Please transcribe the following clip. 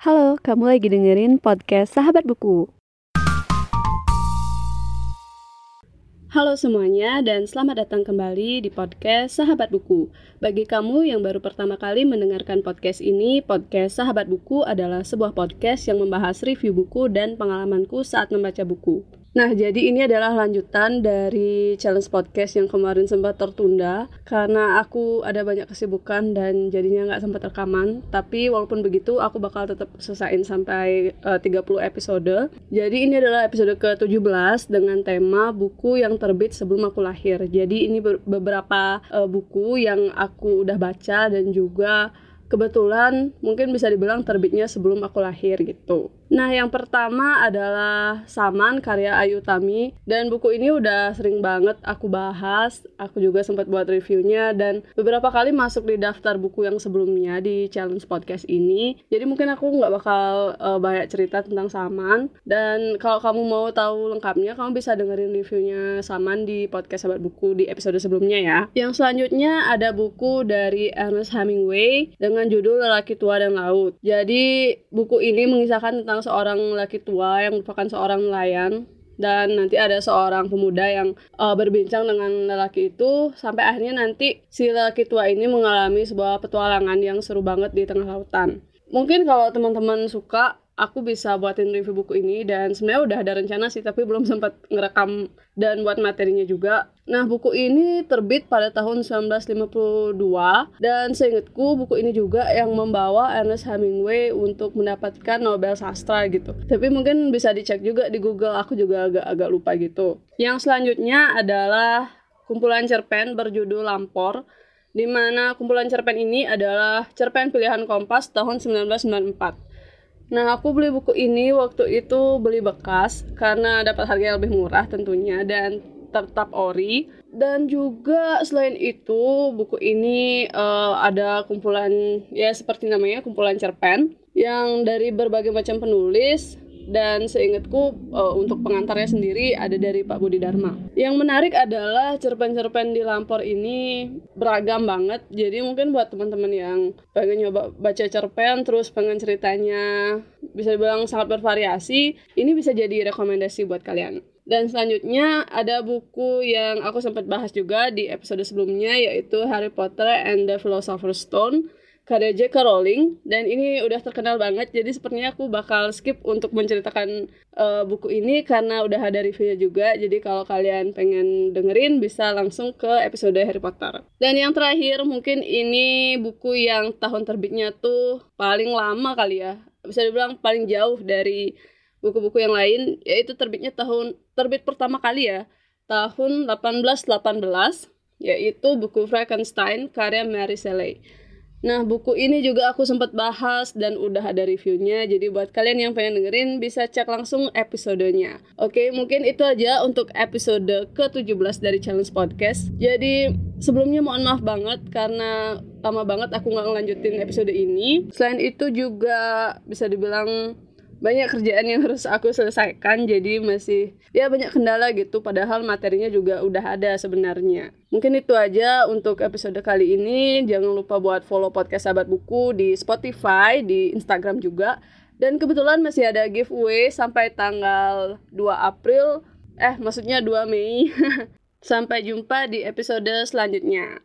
Halo, kamu lagi dengerin podcast Sahabat Buku. Halo semuanya dan selamat datang kembali di podcast Sahabat Buku. Bagi kamu yang baru pertama kali mendengarkan podcast ini, podcast Sahabat Buku adalah sebuah podcast yang membahas review buku dan pengalamanku saat membaca buku. Nah, jadi ini adalah lanjutan dari challenge podcast yang kemarin sempat tertunda karena aku ada banyak kesibukan dan jadinya nggak sempat rekaman. Tapi walaupun begitu, aku bakal tetap selesaiin sampai eh, uh, 30 episode. Jadi ini adalah episode ke-17 dengan tema buku yang terbit sebelum aku lahir. Jadi ini beberapa uh, buku yang aku udah baca dan juga kebetulan mungkin bisa dibilang terbitnya sebelum aku lahir gitu. Nah, yang pertama adalah Saman karya Ayu Tami dan buku ini udah sering banget aku bahas. Aku juga sempat buat reviewnya dan beberapa kali masuk di daftar buku yang sebelumnya di challenge podcast ini. Jadi mungkin aku nggak bakal uh, banyak cerita tentang Saman dan kalau kamu mau tahu lengkapnya kamu bisa dengerin reviewnya Saman di podcast Sahabat Buku di episode sebelumnya ya. Yang selanjutnya ada buku dari Ernest Hemingway dengan judul Lelaki Tua dan Laut. Jadi buku ini mengisahkan tentang seorang laki tua yang merupakan seorang nelayan dan nanti ada seorang pemuda yang uh, berbincang dengan lelaki itu sampai akhirnya nanti si lelaki tua ini mengalami sebuah petualangan yang seru banget di tengah lautan. Mungkin kalau teman-teman suka aku bisa buatin review buku ini dan sebenarnya udah ada rencana sih tapi belum sempat ngerekam dan buat materinya juga. Nah, buku ini terbit pada tahun 1952 dan seingatku buku ini juga yang membawa Ernest Hemingway untuk mendapatkan Nobel Sastra gitu. Tapi mungkin bisa dicek juga di Google, aku juga agak-agak lupa gitu. Yang selanjutnya adalah kumpulan cerpen berjudul Lampor di mana kumpulan cerpen ini adalah cerpen pilihan Kompas tahun 1994. Nah, aku beli buku ini waktu itu beli bekas karena dapat harga yang lebih murah tentunya dan tetap ori. Dan juga selain itu, buku ini uh, ada kumpulan ya seperti namanya kumpulan cerpen yang dari berbagai macam penulis dan seingatku uh, untuk pengantarnya sendiri ada dari Pak Budi Dharma. Yang menarik adalah cerpen-cerpen di Lampor ini beragam banget. Jadi mungkin buat teman-teman yang pengen nyoba baca cerpen terus pengen ceritanya bisa dibilang sangat bervariasi, ini bisa jadi rekomendasi buat kalian. Dan selanjutnya ada buku yang aku sempat bahas juga di episode sebelumnya yaitu Harry Potter and the Philosopher's Stone karya J.K. Rowling dan ini udah terkenal banget jadi sepertinya aku bakal skip untuk menceritakan uh, buku ini karena udah ada reviewnya juga. Jadi kalau kalian pengen dengerin bisa langsung ke episode Harry Potter. Dan yang terakhir mungkin ini buku yang tahun terbitnya tuh paling lama kali ya. Bisa dibilang paling jauh dari buku-buku yang lain yaitu terbitnya tahun terbit pertama kali ya tahun 1818 yaitu buku Frankenstein karya Mary Shelley Nah, buku ini juga aku sempat bahas dan udah ada reviewnya. Jadi buat kalian yang pengen dengerin bisa cek langsung episodenya. Oke, mungkin itu aja untuk episode ke-17 dari Challenge Podcast. Jadi sebelumnya mohon maaf banget karena lama banget aku nggak ngelanjutin episode ini. Selain itu juga bisa dibilang banyak kerjaan yang harus aku selesaikan jadi masih ya banyak kendala gitu. Padahal materinya juga udah ada sebenarnya. Mungkin itu aja untuk episode kali ini. Jangan lupa buat follow podcast sahabat buku di Spotify di Instagram juga. Dan kebetulan masih ada giveaway sampai tanggal 2 April. Eh maksudnya 2 Mei. Sampai jumpa di episode selanjutnya